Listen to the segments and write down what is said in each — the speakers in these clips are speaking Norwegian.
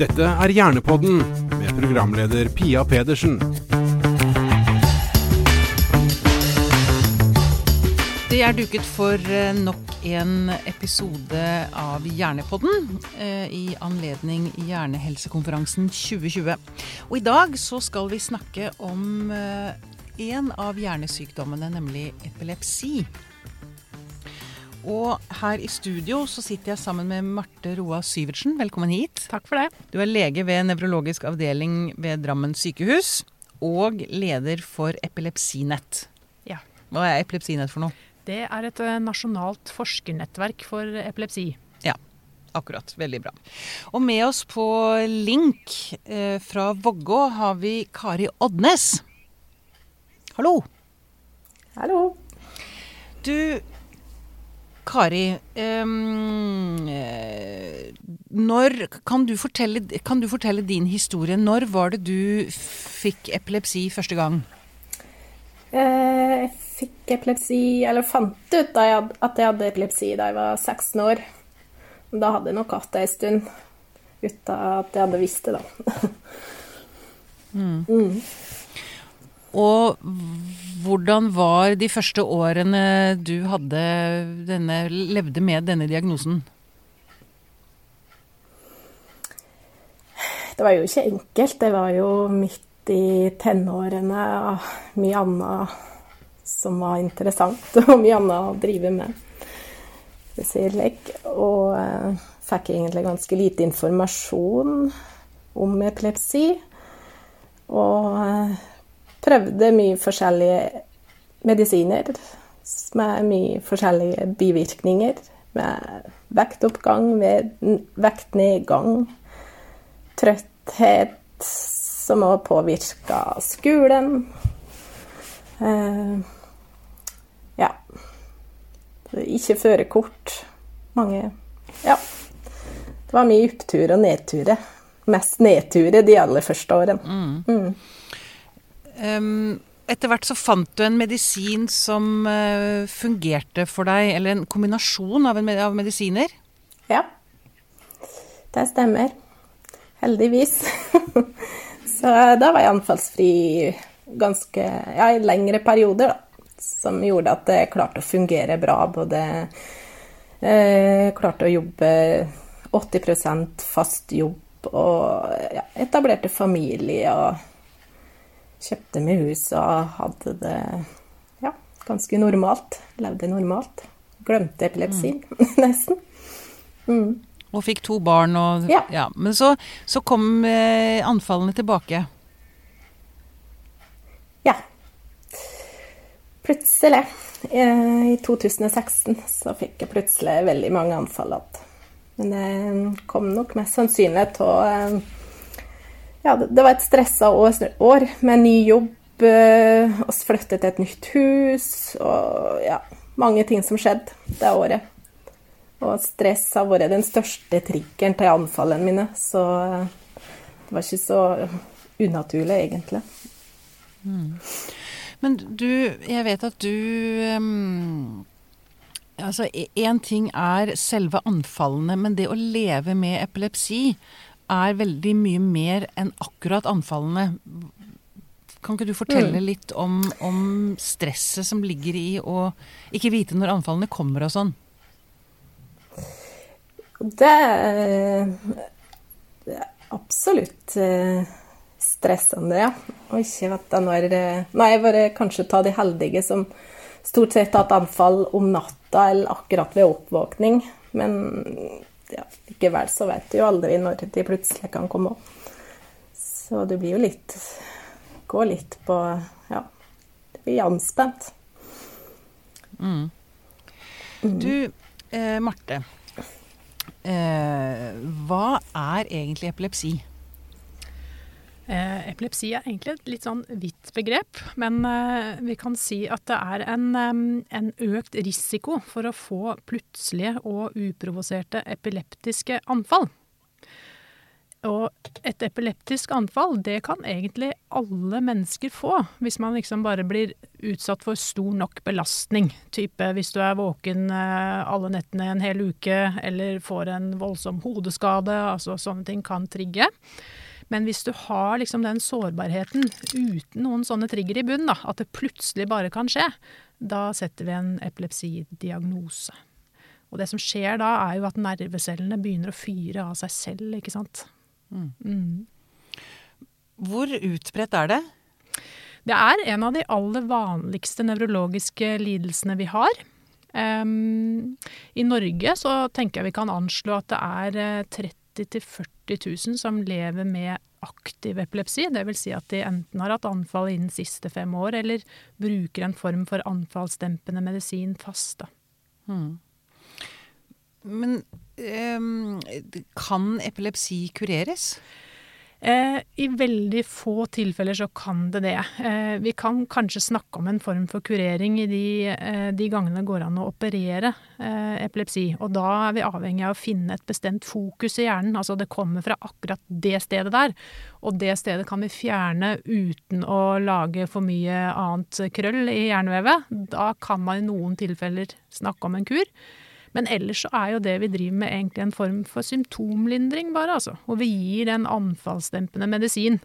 Dette er Hjernepodden med programleder Pia Pedersen. Det er duket for eh, nok en episode av Hjernepodden eh, i anledning Hjernehelsekonferansen 2020. Og i dag så skal vi snakke om eh, en av hjernesykdommene, nemlig epilepsi. Og her i studio så sitter jeg sammen med Marte Roa Syvertsen. Velkommen hit. Takk for det. Du er lege ved nevrologisk avdeling ved Drammen sykehus. Og leder for Epilepsinett. Ja. Hva er Epilepsinett for noe? Det er et eh, nasjonalt forskernettverk for epilepsi. Ja, akkurat. Veldig bra. Og med oss på link eh, fra Vågå har vi Kari Oddnes. Hallo. Hallo. Du, Kari. eh, når kan du, fortelle, kan du fortelle din historie? Når var det du fikk epilepsi første gang? Eh, Jeg fikk epilepsi, eller fant ut da jeg, at jeg hadde epilepsi da jeg var 16 år. Da hadde jeg nok hatt det en stund, uten at jeg hadde visst det, da. Og hvordan var de første årene du hadde denne, levde med denne diagnosen? Det var jo ikke enkelt. Det var jo midt i tenårene og mye annet som var interessant, og mye annet å drive med. Legg, Og eh, fikk egentlig ganske lite informasjon om epilepsi. Og eh, prøvde mye forskjellige medisiner med mye forskjellige bivirkninger. Med vektoppgang, med vektnedgang, trøtthet som også påvirka skolen. Eh, ja. Ikke førerkort. Mange Ja. Det var mye opptur og nedturer. Mest nedturer de aller første årene. Ehm, etter hvert så fant du en medisin som eh, fungerte for deg, eller en kombinasjon av, en, av medisiner. Ja, det stemmer. Heldigvis. Så da var jeg anfallsfri ganske ja, i lengre perioder, da. Som gjorde at det klarte å fungere bra. Både eh, klarte å jobbe 80% fast jobb og ja, etablerte familie og kjøpte meg hus og hadde det ja, ganske normalt. Levde normalt. Glemte epilepsien, nesten. Og fikk to barn. Og, Ja. Men så, så kom eh, anfallene tilbake. Ja. Plutselig, eh, i 2016, så fikk jeg plutselig veldig mange anfall igjen. Men det kom nok mest sannsynlig av Ja, det var et stressa år, med ny jobb. eh, oss flyttet til et nytt hus, og ja Mange ting som skjedde det året. Og stress har vært den største triggeren til anfallene mine, så eh, det var ikke så unaturlig, egentlig. Men du, jeg vet at du um Altså, én ting er selve anfallene, men det å leve med epilepsi er veldig mye mer enn akkurat anfallene. Kan ikke du fortelle litt om, om stresset som ligger i å ikke vite når anfallene kommer og sånn? Det, er- absolutt eh, stressende, ja. Og ikke vet jeg når Nei, bare kanskje ta de heldige som stort sett har hatt anfall om natta eller akkurat ved oppvåkning. Men ja, likevel så vet du jo aldri når de plutselig kan komme opp. Så du blir jo litt Går litt på Ja, du blir anspent. Du, eh, Marte. Eh, hva er egentlig epilepsi? Eh, epilepsi er egentlig et litt sånn vidt begrep, men eh, vi kan si at det er en, en økt risiko for å få plutselige og uprovoserte epileptiske anfall. Og et epileptisk anfall, det kan egentlig alle mennesker få. Hvis man liksom bare blir utsatt for stor nok belastning. Type hvis du er våken eh, alle nettene en hel uke, eller får en voldsom hodeskade. Altså sånne ting kan trigge. Men hvis du har liksom den sårbarheten uten noen sånne trigger i bunnen, da, at det plutselig bare kan skje, da setter vi en epilepsidiagnose. Og det som skjer da, er jo at nervecellene begynner å fyre av seg selv, ikke sant. Mm. Hvor utbredt er det? Det er en av de aller vanligste nevrologiske lidelsene vi har. Um, I Norge så tenker jeg vi kan anslå at det er 30 000-40 000 som lever med aktiv epilepsi. Dvs. Si at de enten har hatt anfall innen siste fem år, eller bruker en form for anfallsdempende medisin fast. Hmm. Men um, kan epilepsi kureres? Eh, I veldig få tilfeller så kan det det. Eh, vi kan kanskje snakke om en form for kurering i de, eh, de gangene det går an å operere eh, epilepsi. Og da er vi avhengig av å finne et bestemt fokus i hjernen. Altså det kommer fra akkurat det stedet der. Og det stedet kan vi fjerne uten å lage for mye annet krøll i hjernevevet. Da kan man i noen tilfeller snakke om en kur. Men ellers så er jo det vi driver med egentlig en form for symptomlindring, bare, altså. Og vi gir en anfallsdempende medisin.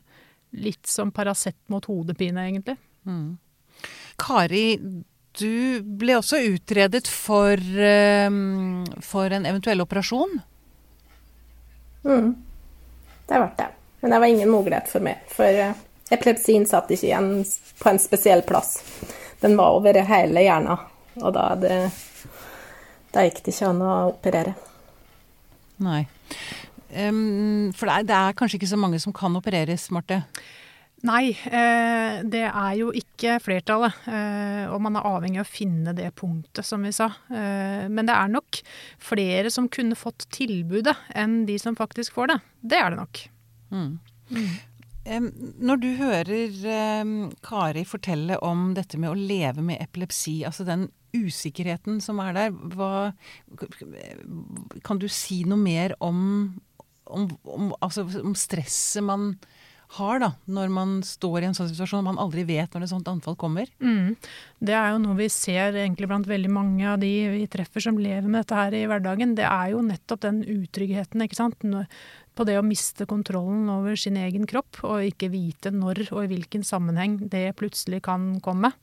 Litt som Paracet mot hodepine, egentlig. Mm. Kari, du ble også utredet for, um, for en eventuell operasjon? Mm. Det ble det. Men det var ingen mulighet for meg. For uh, epilepsien satt ikke igjen på en spesiell plass. Den var over hele hjernen. Og da er det da gikk det ikke an å operere. Nei. Um, for det er, det er, kanskje ikke så mange som kan opereres, Marte? Nei, eh, det er jo ikke flertallet. Eh, og man er avhengig av å finne det punktet, som vi sa. Eh, men det er nok flere som kunne fått tilbudet, enn de som faktisk får det. Det er det nok. Mm. Mm. Når du hører Kari fortelle om dette med å leve med epilepsi, altså den usikkerheten som er der, hva, Kan du si noe mer om, om, om, altså, om stresset man har da, når man står i en sånn situasjon man aldri vet når et sånt anfall kommer? Mm. Det er jo noe vi ser egentlig blant veldig mange av de vi treffer som lever med dette her i hverdagen. Det er jo nettopp den utryggheten, ikke sant. På det å miste kontrollen over sin egen kropp og ikke vite når og i hvilken sammenheng det plutselig kan komme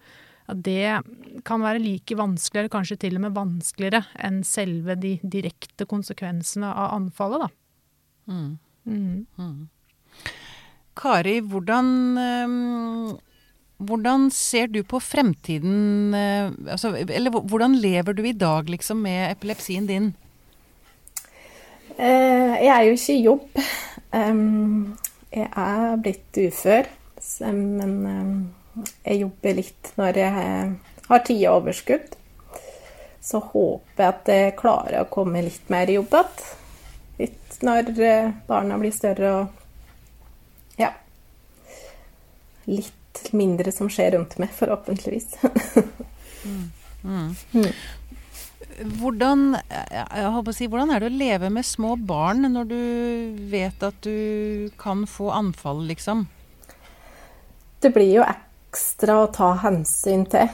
det kan være like vanskelig, eller kanskje til og med vanskeligere, enn selve de direkte konsekvensene av anfallet, da. Mm. Mm. Mm. Kari, hvordan, um hvordan ser du på fremtiden øh, altså, Eller hvordan lever du i dag, liksom, med epilepsien din? Uh, jeg er jo ikke i jobb. Jeg er blitt ufør, men um jeg jobber litt når jeg har tid og overskudd. Så håper jeg at jeg klarer å komme litt mer i jobb igjen. Litt når eh, barna blir større og ja. Litt mindre som skjer rundt meg, forhåpentligvis. mm. Mm. Hvordan, si, hvordan, er det å leve med små barn når du vet at du kan få anfall, liksom? Det blir jo ekstra å ta hensyn til.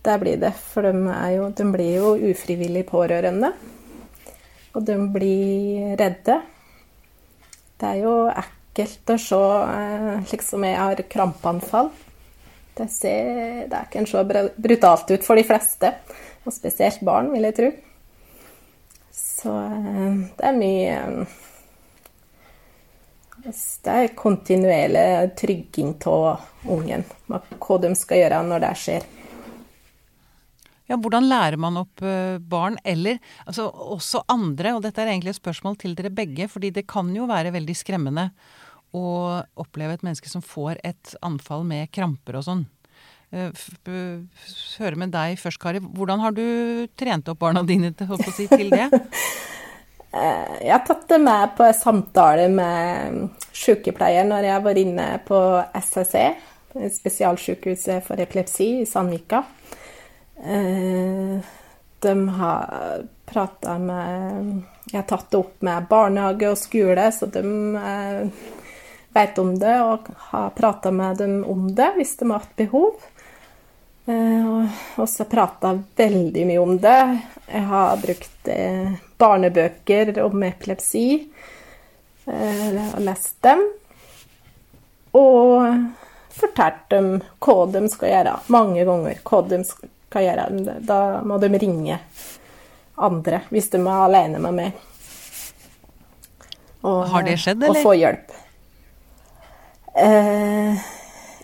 Det blir det, for de, jo, de blir jo ufrivillig pårørende. Og de blir redde. Det er jo ekkelt å se eh, liksom jeg har krampeanfall. Det, ser, det er ikke så brutalt ut for de fleste, og spesielt barn, vil jeg tro. Så eh, det er mye det er kontinuerlig trygging av ungen, hva de skal gjøre når det skjer. Ja, Hvordan lærer man opp eh, barn, eller altså, også andre? Og dette er egentlig et spørsmål til dere begge, fordi det kan jo være veldig skremmende å oppleve et menneske som får et anfall med kramper og sånn. Eh, høre med deg først, Kari. Hvordan har du trent opp barna dine til, si, til det? Eh, jeg har tatt det med på samtale med sykepleier når jeg var inne på SSE, spesialsykehuset for epilepsi i Sandvika. Eh, de har prata med Jeg har tatt det opp med barnehage og skole, så de vet om det og har prata med dem om det hvis de har hatt behov. Eh, og så prata veldig mye om det. Jeg har brukt eh, barnebøker om epilepsi eh, og lest dem. Og fortalt dem hva de skal gjøre, mange ganger. hva de skal gjøre. Da må de ringe andre hvis de er alene med meg. Og, Har det skjedd, eller? Og få hjelp. Eh,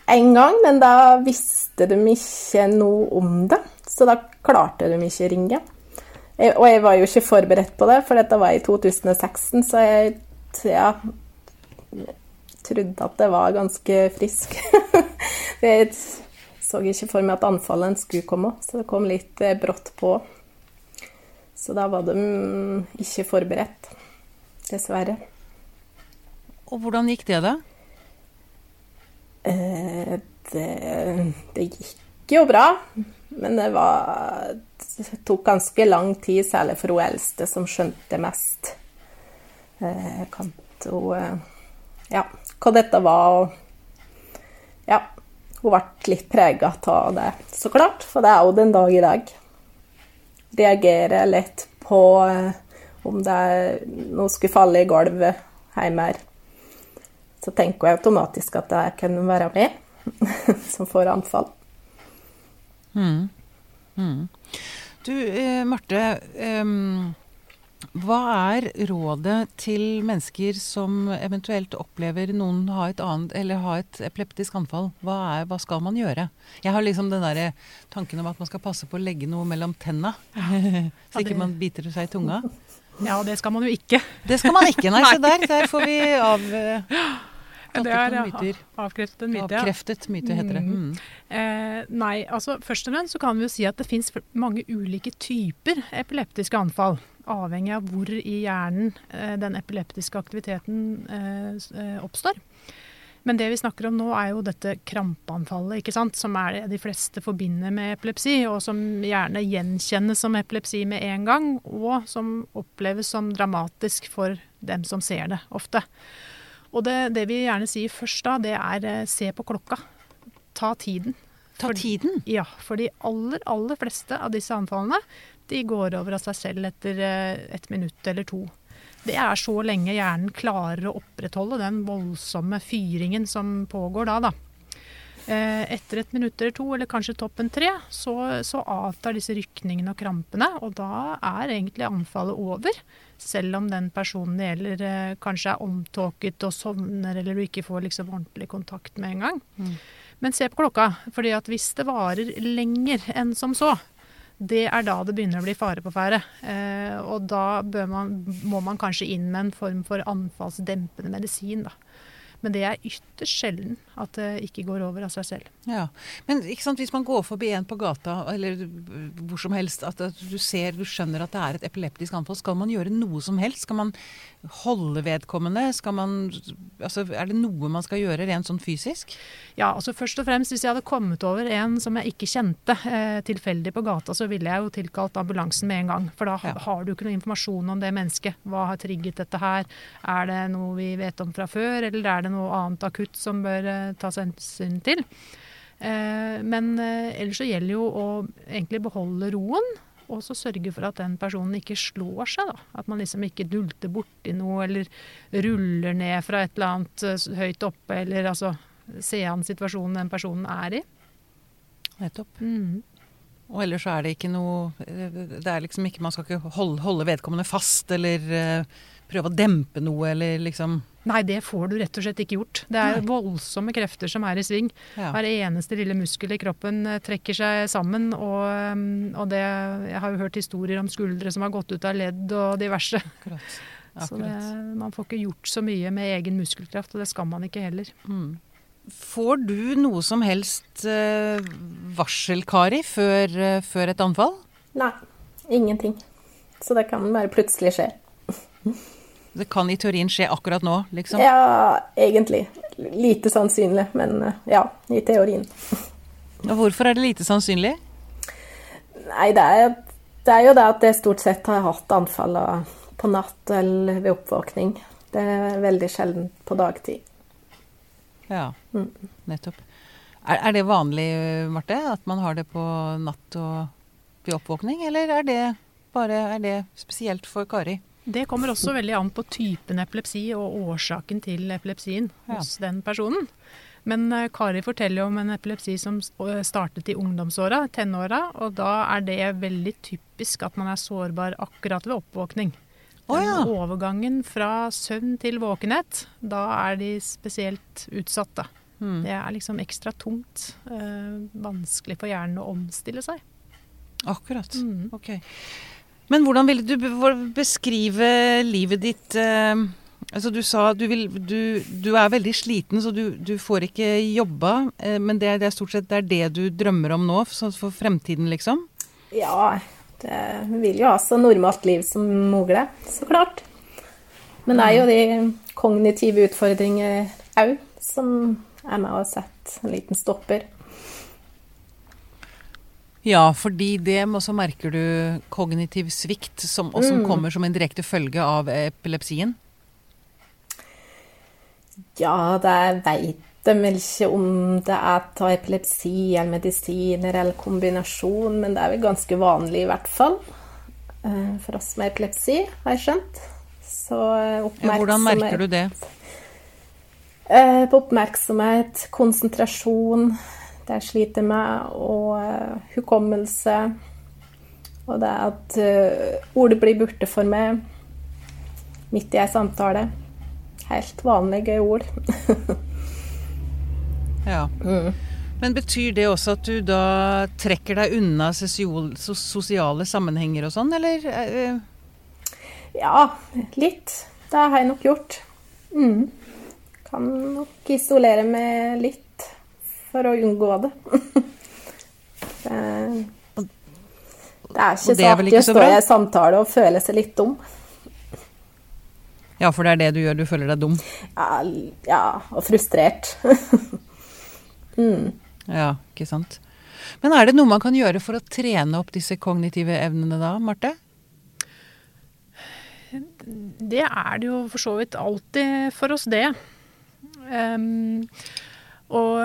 en gang, men da visste de ikke noe om det. Så da klarte de ikke å ringe. Og jeg var jo ikke forberedt på det, for dette var i 2016, så jeg ja, trodde at det var ganske frisk. jeg så ikke for meg at anfallet skulle komme, så det kom litt eh, brått på. Så da var de ikke forberedt, dessverre. Og hvordan gikk det, da? Eh, det, det, gikk jo bra. Men det var Det tok ganske lang tid, særlig for hun eldste, som skjønte mest. Eh, kant eh, Ja, hva dette var, og Ja. Hun ble litt prega av det, så klart. For det er jo den dag i dag reagerer lett på om det er noe skulle falle i gulvet hjemme her. Så tenker jeg automatisk at jeg kan være med som får anfall. Mm. Mm. Du, eh, Marte. Eh, hva er rådet til mennesker som eventuelt opplever noen ha et annet, eller ha et epileptisk anfall? Hva, er, hva skal man gjøre? Jeg har liksom den der tanken om at man skal passe på å legge noe mellom tenna. så ikke man biter seg i tunga. Ja, det skal man jo ikke. Det skal man ikke, nei. Så der. Der får vi av det er avkreftet en myte. Avkreftet myte, heter det. Mm. mm. Eh, nei, altså først og fremst så kan vi jo si at det fins mange ulike typer epileptiske anfall avhengig av hvor i hjernen eh, den epileptiske aktiviteten eh, eh, oppstår. Men det vi snakker om nå, er jo dette krampeanfallet, ikke sant? som er det de fleste forbinder med epilepsi, og som gjerne gjenkjennes som epilepsi med en gang, og som oppleves som dramatisk for dem som ser det, ofte. Og det, det vi gjerne sier først da, det er se på klokka. Ta tiden. Ta tiden? For, ja, for de aller, aller fleste av disse anfallene de går over av seg selv etter eh, et minutt eller to. Det er så lenge hjernen klarer å opprettholde den voldsomme fyringen som pågår da, da. Eh, etter et minutt eller to, eller kanskje toppen tre, så, så avtar disse rykningene og krampene. Og da er egentlig anfallet over. Selv om den personen det gjelder eh, kanskje er omtåket og sovner, eller du ikke får liksom ordentlig kontakt med en gang. Mm. Men se på klokka, fordi at hvis det varer lenger enn som så, det er da det begynner å bli fare på ferde. Eh, og da man, må man kanskje inn med en form for anfallsdempende medisin. Da. Men det er ytterst sjelden at det ikke går over av seg selv. Ja, Men hvis man går forbi en på gata eller hvor som helst, at du ser, du skjønner at det er et epileptisk anfall, skal man gjøre noe som helst? Skal man holde vedkommende? Skal man, altså, er det noe man skal gjøre rent sånn fysisk? Ja, altså først og fremst hvis jeg hadde kommet over en som jeg ikke kjente eh, tilfeldig på gata, så ville jeg jo tilkalt ambulansen med en gang. For da ja. har du ikke noe informasjon om det mennesket. Hva har trigget dette her? Er det noe vi vet om fra før, eller er det noe annet akutt som bør eh, tas hensyn til? Eh, men eh, ellers så gjelder jo å egentlig beholde roen. Og så sørge for at den personen ikke slår seg. da. At man liksom ikke dulter borti noe eller ruller ned fra et eller annet høyt oppe, eller altså se an situasjonen den personen er i. Nettopp. Mm. Og ellers så er det ikke noe Det er liksom ikke Man skal ikke holde, holde vedkommende fast eller uh, prøve å dempe noe eller liksom Nei, det får du rett og slett ikke gjort. Det er Nei. voldsomme krefter som er i sving. Ja. Hver eneste lille muskel i kroppen eh, trekker seg sammen. Og, mm, og det, jeg har jo hørt historier om skuldre som har gått ut av ledd og diverse. Akkurat. Akkurat. Så det, man får ikke gjort så mye med egen muskelkraft, og det skal man ikke heller. Mm. Får du noe som helst eh, varsel, Kari, før, uh, før, et anfall? Nei, ingenting. Så det kan bare plutselig skje. det kan i teorien skje akkurat nå, liksom? Ja, egentlig. Lite sannsynlig, men uh, ja, i teorien. Og hvorfor er det lite sannsynlig? Nei, det er det er jo det at jeg stort sett har hatt anfall på natt eller ved oppvåkning. Det er veldig sjelden på dagtid. Ja, nettopp. Er, er, det vanlig, Marte, at man har det på natt og ved oppvåkning, eller er det bare er det spesielt for Kari? Det kommer også veldig an på typen epilepsi og årsaken til epilepsien hos den personen. Men uh, Kari forteller om en epilepsi som startet i ungdomsåra, tenåra. Og da er det veldig typisk at man er sårbar akkurat ved oppvåkning. Oh, ja. Overgangen fra søvn til våkenhet, da er de spesielt utsatte. Mm. Det er liksom ekstra tungt. Øh, vanskelig for hjernen å omstille seg. Akkurat. Mm. Ok. Men hvordan ville du beskrive livet ditt uh, Altså Du sa du, vil, du, du er veldig sliten, så du, du får ikke jobba. Uh, men det, det, er stort sett det, er det du drømmer om nå, for fremtiden, liksom? Ja, det vil jo ha så normalt liv som mulig, så klart. Men det er jo de kognitive utfordringer òg som er med og setter en liten stopper. Ja, fordi det også merker du kognitiv svikt, som, og som mm. kommer som en direkte følge av epilepsien? Ja, det veit de vel ikke om det er av epilepsi eller medisiner eller kombinasjon, men det er vel ganske vanlig i hvert fall eh, for oss med epilepsi, har jeg skjønt. Så oppmerksomhet Hvordan merker du det? Eh, på oppmerksomhet, konsentrasjon, det jeg sliter med, og uh, hukommelse. Og det at uh, ordet blir borte for meg midt i ei samtale. Helt vanlige ord. ja. Mm. Men betyr det også at du da trekker deg unna sosiale sammenhenger og sånn, eller? Uh... Ja, litt. Det har jeg nok gjort. Mm. Kan nok isolere meg litt for å unngå det. det, det er ikke så artig å stå i en samtale og føle seg litt dum. Ja, for det er det du gjør, du føler deg dum? Ja, ja og frustrert. mm. Ja, ikke sant. Men er det noe man kan gjøre for å trene opp disse kognitive evnene da, Marte? Det er det jo for så vidt alltid for oss, det. Um, og,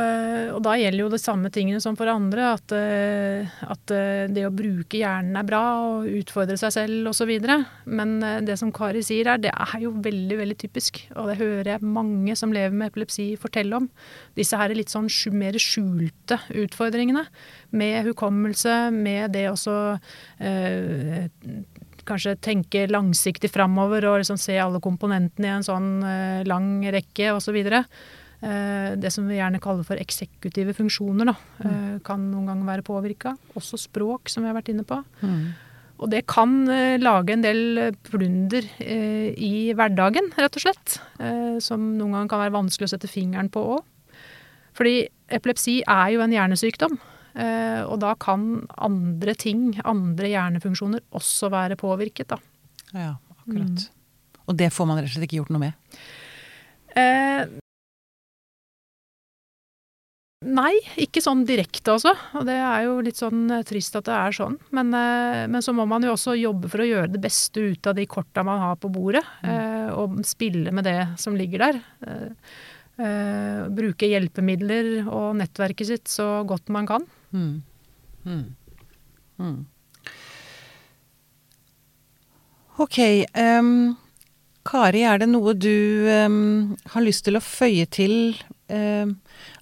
og, da gjelder jo de samme tingene som for andre. At, eh, at eh, det å bruke hjernen er bra, og utfordre seg selv osv. Men eh, det som Kari sier her, det er jo veldig veldig typisk. Og det hører jeg mange som lever med epilepsi fortelle om. Disse her litt sånn mer skjulte utfordringene. Med hukommelse, med det også eh, kanskje tenke langsiktig framover og liksom se alle komponentene i en sånn eh, lang rekke osv. Eh, det som vi gjerne kaller for eksekutive funksjoner, da, mm. Eh, kan noen ganger være påvirka. Også språk, som vi har vært inne på. Mm. Og det kan eh, lage en del plunder i hverdagen, rett og slett. som noen ganger kan være vanskelig å sette fingeren på òg. Fordi epilepsi er jo en hjernesykdom. og da kan andre ting, andre hjernefunksjoner, også være påvirket, da. Ja, akkurat. Mm. Og det får man rett og slett ikke gjort noe med? Eh, Nei, ikke sånn direkte, altså. Og det er jo litt sånn eh, trist at det er sånn. Men, eh, men, så må man jo også jobbe for å gjøre det beste ut av de korta man har på bordet. Mm. Eh, og spille med det som ligger der. bruke hjelpemidler og nettverket sitt så godt man kan. Mm. Mm. mm. Ok. Um, Kari, er det noe du um, har lyst til å føye til um,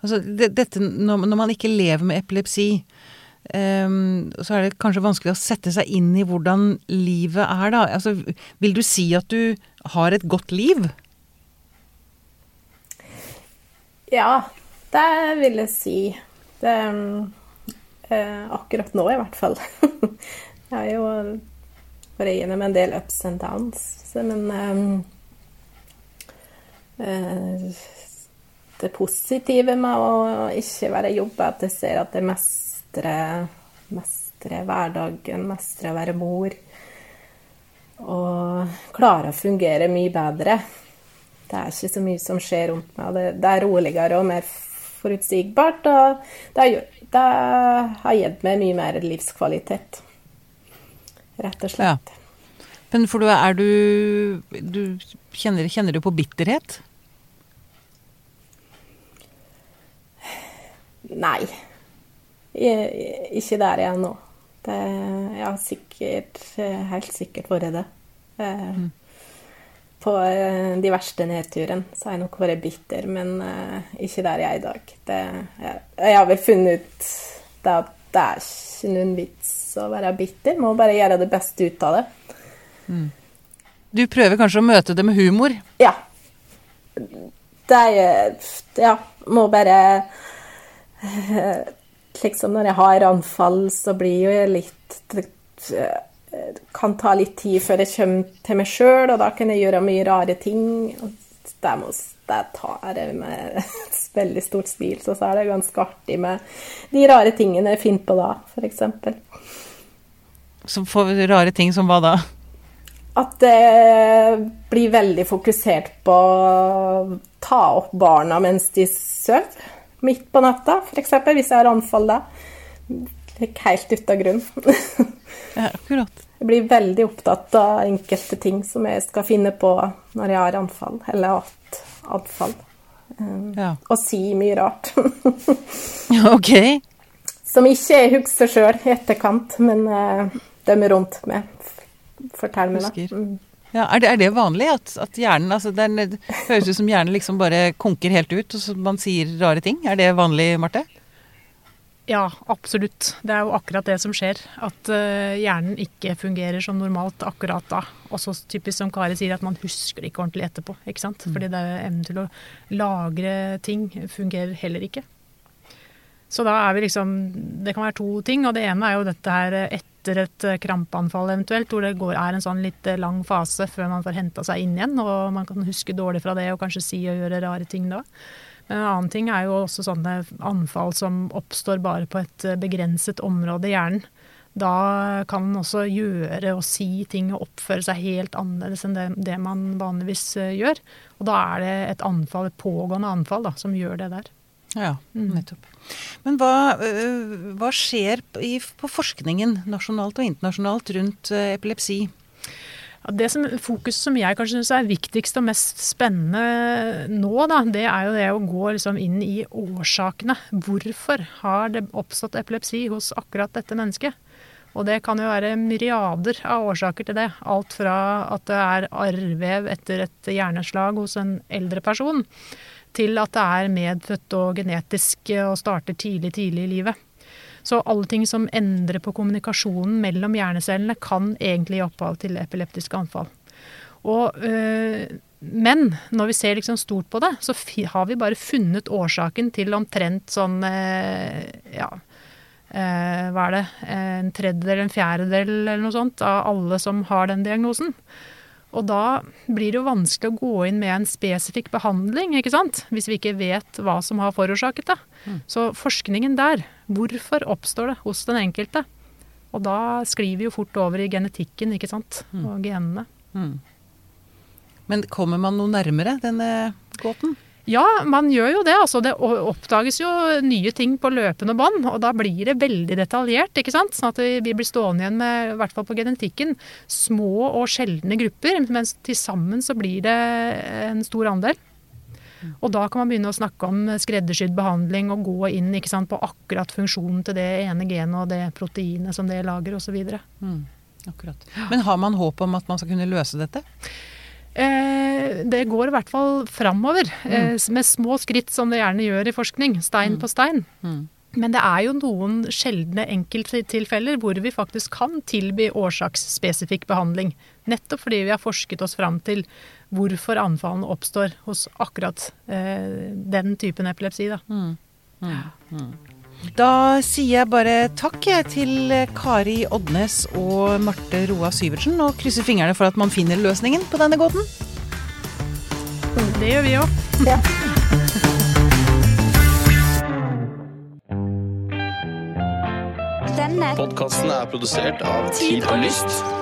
Altså, det, dette, når, når, man ikke lever med epilepsi, um, så er det kanskje vanskelig å sette seg inn i hvordan livet er, da. Altså, vil du si at du har et godt liv? Ja, det vil jeg si. Det, uh, akkurat nå, i hvert fall. jeg har jo vært gjennom en del ups and downs, men um, det positive med å ikke være i jobb, er at jeg ser at jeg mestrer, mestrer hverdagen, mestrer å være mor. Og klarer å fungere mye bedre. Det er ikke så mye som skjer rundt meg. Det, det er roligere og mer forutsigbart. Og det, har, det har gitt meg mye mer livskvalitet. Rett og slett. Men for du, er du, du kjenner, kjenner du på bitterhet? Nei. Jeg, Ikke der jeg er nå. Det, jeg har sikkert, helt sikkert vært det. Mm. På eh, de verste nedturene så har jeg nok vært bitter, men eh, ikke der jeg er i dag. Det, jeg, jeg har vel funnet ut at det er ikke noen vits å være bitter. Må bare gjøre det beste ut av det. Du prøver kanskje å møte det med humor? Ja. Det er Ja, må bare Liksom når jeg har anfall, så blir jo jeg litt kan ta litt tid før jeg kommer til meg sjøl, og da kan jeg gjøre mye rare ting. Det, må, det tar jeg med et veldig stort smil, så, så er det ganske artig med de rare tingene jeg finner på da, f.eks. Som får rare ting som hva da? At det blir veldig fokusert på å ta opp barna mens de sover. Midt på natta, f.eks. Hvis jeg har anfall da. Ikke helt av grunn. Ja, akkurat. Jeg blir veldig opptatt av enkelte ting som jeg skal finne på når jeg har anfall, eller hatt anfall. Um, Ja. Og si mye rart. Ok. som ikke jeg husker sjøl i etterkant, men uh, dem rundt med. Fortell meg da. Mm. Ja, er, det, er det vanlig at, at hjernen altså er, det høres ut som hjernen liksom bare konker helt ut, og så man sier rare ting? Er det vanlig, Marte? Ja, absolutt. Det er jo akkurat det som skjer. At uh, hjernen ikke fungerer som normalt akkurat da. Og så typisk som Kari sier, at man husker det ikke ordentlig etterpå. ikke sant? Fordi det er evnen til å lagre ting fungerer heller ikke. Så da er vi liksom Det kan være to ting. Og det ene er jo dette her eh, etter et eh, krampeanfall eventuelt, hvor det går, er en sånn litt eh, lang fase før man får henta seg inn igjen, og man kan huske dårlig fra det og kanskje si og gjøre rare ting da. En annen ting er jo også sånne anfall som oppstår bare på et eh, begrenset område i hjernen. Da kan man også gjøre og si ting og oppføre seg helt annerledes enn det, det man vanligvis gjør. Og da er det et anfall, et pågående anfall da, som gjør det der. Ja, nettopp. Men hva, øh, hva skjer på forskningen nasjonalt og internasjonalt rundt øh, epilepsi? Det som, fokus som jeg kanskje syns er viktigst og mest spennende nå, da, det er jo det å gå liksom inn i årsakene. Hvorfor har det oppstått epilepsi hos akkurat dette mennesket? Og det kan jo være myriader av årsaker til det. Alt fra at det er arrvev etter et hjerneslag hos en eldre person, til at det er medfødt og genetisk og starter tidlig, tidlig i livet. Så alle ting som endrer på kommunikasjonen mellom hjernecellene, kan egentlig gi opphav til epileptiske anfall. Og, øh, men når vi ser liksom stort på det, så har vi bare funnet årsaken til omtrent sånn øh, ja, øh, hva er det, en tredjedel, en fjerdedel eller noe sånt av alle som har den diagnosen. Og da blir det jo vanskelig å gå inn med en spesifikk behandling, ikke sant? Hvis vi ikke vet hva som har forårsaket det. Så forskningen der, hvorfor oppstår det hos den enkelte? Og da sklir vi jo fort over i genetikken, ikke sant? Og genene. Men kommer man noe nærmere denne gåten? Ja, man gjør jo det. altså Det oppdages jo nye ting på løpende bånd, og da blir det veldig detaljert. ikke sant? Sånn at vi blir stående igjen med, i hvert fall på genetikken, små og sjeldne grupper, mens til sammen så blir det en stor andel. Og da kan man begynne å snakke om skreddersydd behandling og gå inn ikke sant, på akkurat funksjonen til det ene genet og det proteinet som det lager osv. Akkurat. Men har man håp om at man skal kunne løse dette? Eh, det går i hvert fall framover, Mm. med små skritt som det gjerne gjør i forskning. Stein på stein. Men det er jo noen sjeldne enkelttilfeller hvor vi faktisk kan tilby årsaksspesifikk behandling. Nettopp fordi vi har forsket oss fram til hvorfor anfallene oppstår hos akkurat eh, den typen epilepsi. Da. Da sier jeg bare takk til Kari Odnes og Marte Roa Syvertsen, og krysser fingrene for at man finner løsningen på denne gåten. Det gjør vi òg. Ja. Denne Podkasten er produsert av Tid og Lyst.